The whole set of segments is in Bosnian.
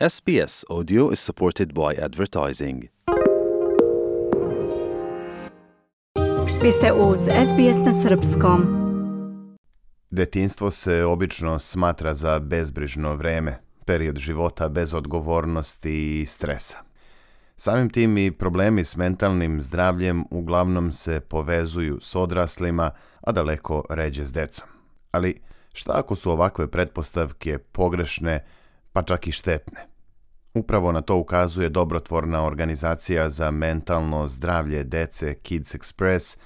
SBS Audio is supported by advertising. Vi ste uz SBS na Srpskom. Detinstvo se obično smatra za bezbrižno vreme, period života bez odgovornosti i stresa. Samim tim i problemi s mentalnim zdravljem uglavnom se povezuju s odraslima, a daleko ređe s decom. Ali šta ako su ovakve pretpostavke pogrešne, pa čak i štetne. Upravo na to ukazuje dobrotvorna organizacija za mentalno zdravlje dece Kids Express,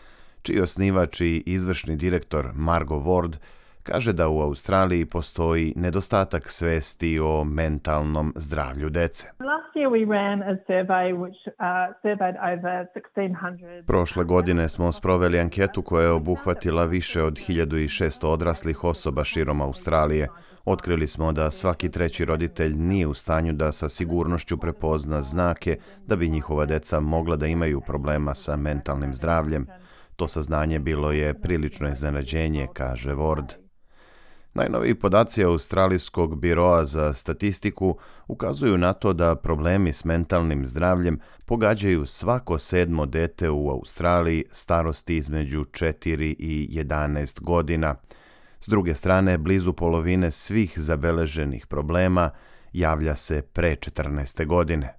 čiji osnivač i izvršni direktor Margo Ward kaže da u Australiji postoji nedostatak svesti o mentalnom zdravlju dece we ran a survey which uh, surveyed over 1600. Prošle godine smo sproveli anketu koja je obuhvatila više od 1600 odraslih osoba širom Australije. Otkrili smo da svaki treći roditelj nije u stanju da sa sigurnošću prepozna znake da bi njihova deca mogla da imaju problema sa mentalnim zdravljem. To saznanje bilo je prilično iznenađenje, kaže Ward. Najnoviji podaci Australijskog biroa za statistiku ukazuju na to da problemi s mentalnim zdravljem pogađaju svako sedmo dete u Australiji starosti između 4 i 11 godina. S druge strane, blizu polovine svih zabeleženih problema javlja se pre 14. godine.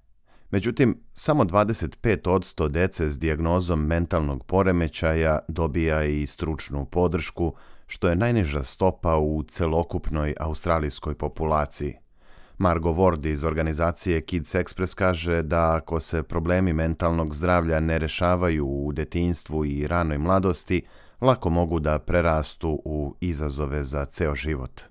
Međutim, samo 25% dece s dijagnozom mentalnog poremećaja dobija i stručnu podršku, što je najniža stopa u celokupnoj australijskoj populaciji. Margo Ward iz organizacije Kids Express kaže da ako se problemi mentalnog zdravlja ne rešavaju u detinstvu i ranoj mladosti, lako mogu da prerastu u izazove za ceo život.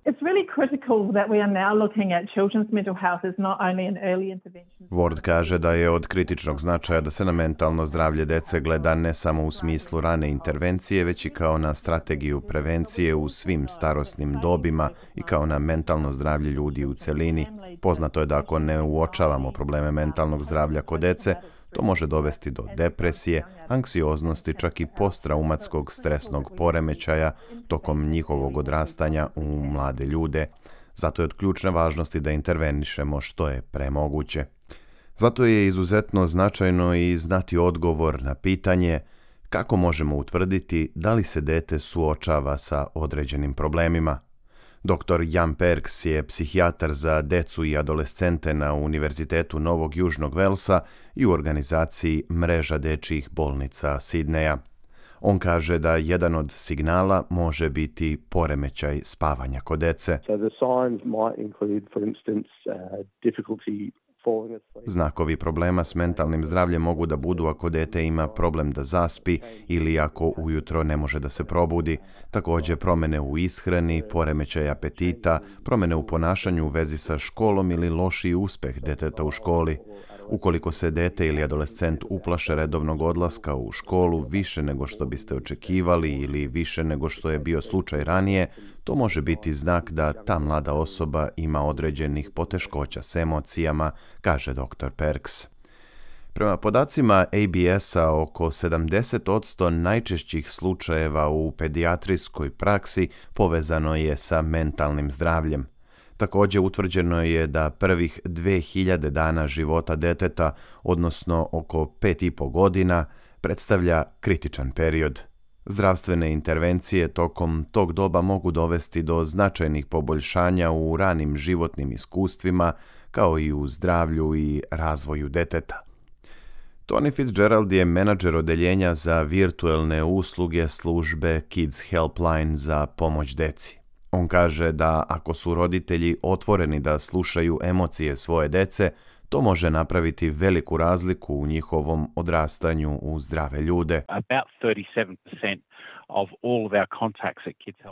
Ward kaže da je od kritičnog značaja da se na mentalno zdravlje dece gleda ne samo u smislu rane intervencije, već i kao na strategiju prevencije u svim starosnim dobima i kao na mentalno zdravlje ljudi u celini. Poznato je da ako ne uočavamo probleme mentalnog zdravlja kod dece, To može dovesti do depresije, anksioznosti, čak i posttraumatskog stresnog poremećaja tokom njihovog odrastanja u mlade ljude. Zato je od ključne važnosti da intervenišemo što je premoguće. Zato je izuzetno značajno i znati odgovor na pitanje kako možemo utvrditi da li se dete suočava sa određenim problemima. Dr. Jan Perks je psihijatar za decu i adolescente na Univerzitetu Novog Južnog Velsa i u organizaciji Mreža dečjih bolnica Sidneja. On kaže da jedan od signala može biti poremećaj spavanja kod dece. So the signs might include, for instance, uh, difficulty Znakovi problema s mentalnim zdravljem mogu da budu ako dete ima problem da zaspi ili ako ujutro ne može da se probudi. Također promene u ishrani, poremećaj apetita, promene u ponašanju u vezi sa školom ili lošiji uspeh deteta u školi. Ukoliko se dete ili adolescent uplaše redovnog odlaska u školu više nego što biste očekivali ili više nego što je bio slučaj ranije, to može biti znak da ta mlada osoba ima određenih poteškoća s emocijama, kaže dr. Perks. Prema podacima ABS-a, oko 70% najčešćih slučajeva u pedijatrijskoj praksi povezano je sa mentalnim zdravljem. Također utvrđeno je da prvih 2000 dana života deteta, odnosno oko 5,5 godina, predstavlja kritičan period. Zdravstvene intervencije tokom tog doba mogu dovesti do značajnih poboljšanja u ranim životnim iskustvima, kao i u zdravlju i razvoju deteta. Tony Fitzgerald je menadžer odeljenja za virtuelne usluge službe Kids Helpline za pomoć deci. On kaže da ako su roditelji otvoreni da slušaju emocije svoje dece, to može napraviti veliku razliku u njihovom odrastanju u zdrave ljude.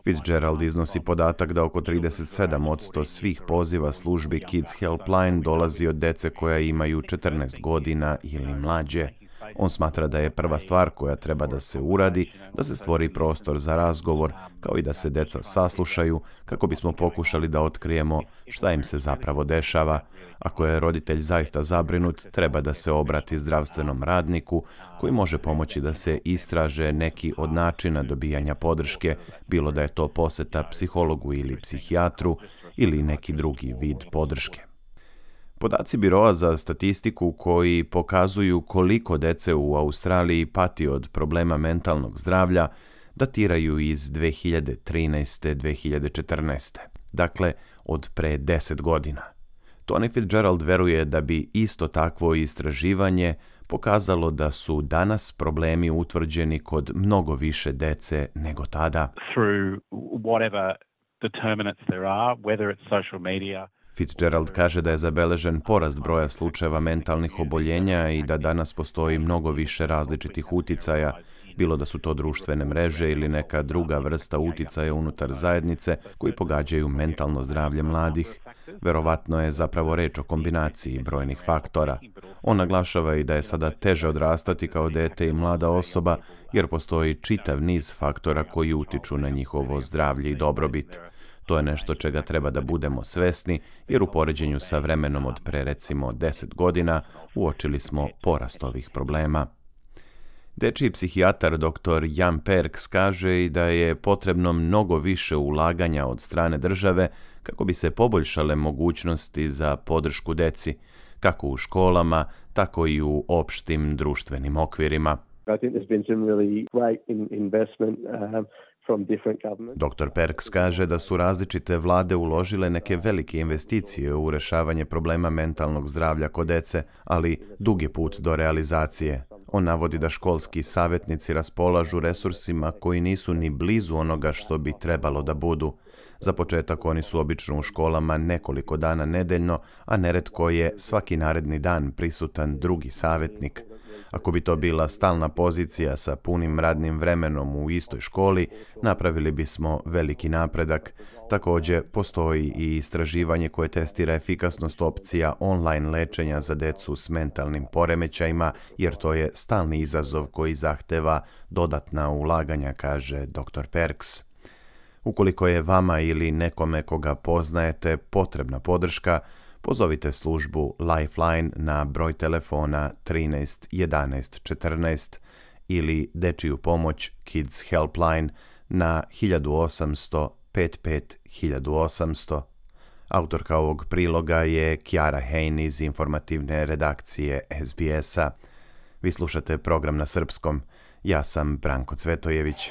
Fitzgerald iznosi podatak da oko 37% svih poziva službi Kids Helpline dolazi od dece koja imaju 14 godina ili mlađe. On smatra da je prva stvar koja treba da se uradi, da se stvori prostor za razgovor, kao i da se deca saslušaju, kako bismo pokušali da otkrijemo šta im se zapravo dešava. Ako je roditelj zaista zabrinut, treba da se obrati zdravstvenom radniku, koji može pomoći da se istraže neki od načina dobijanja podrške, bilo da je to poseta psihologu ili psihijatru, ili neki drugi vid podrške. Podaci Biroa za statistiku koji pokazuju koliko dece u Australiji pati od problema mentalnog zdravlja datiraju iz 2013. 2014. Dakle, od pre 10 godina. Tony Fitzgerald veruje da bi isto takvo istraživanje pokazalo da su danas problemi utvrđeni kod mnogo više dece nego tada. Through whatever determinants there are, whether it's social media, Fitzgerald kaže da je zabeležen porast broja slučajeva mentalnih oboljenja i da danas postoji mnogo više različitih uticaja, bilo da su to društvene mreže ili neka druga vrsta uticaja unutar zajednice koji pogađaju mentalno zdravlje mladih. Verovatno je zapravo reč o kombinaciji brojnih faktora. On naglašava i da je sada teže odrastati kao dete i mlada osoba, jer postoji čitav niz faktora koji utiču na njihovo zdravlje i dobrobit. To je nešto čega treba da budemo svesni, jer u poređenju sa vremenom od pre recimo 10 godina uočili smo porast ovih problema. Dečiji psihijatar dr. Jan Perks kaže i da je potrebno mnogo više ulaganja od strane države kako bi se poboljšale mogućnosti za podršku deci, kako u školama, tako i u opštim društvenim okvirima. I think there's been some really great investment um, Dr. Perks kaže da su različite vlade uložile neke velike investicije u rešavanje problema mentalnog zdravlja kod dece, ali dug je put do realizacije. On navodi da školski savjetnici raspolažu resursima koji nisu ni blizu onoga što bi trebalo da budu. Za početak oni su obično u školama nekoliko dana nedeljno, a neretko je svaki naredni dan prisutan drugi savjetnik. Ako bi to bila stalna pozicija sa punim radnim vremenom u istoj školi, napravili bismo veliki napredak. Također, postoji i istraživanje koje testira efikasnost opcija online lečenja za decu s mentalnim poremećajima, jer to je stalni izazov koji zahteva dodatna ulaganja, kaže dr. Perks. Ukoliko je vama ili nekome koga poznajete potrebna podrška, pozovite službu Lifeline na broj telefona 13 11 14 ili dečiju pomoć Kids Helpline na 1800 55 1800. Autorka ovog priloga je Kiara Hein iz informativne redakcije SBS-a. Vi slušate program na srpskom. Ja sam Branko Cvetojević.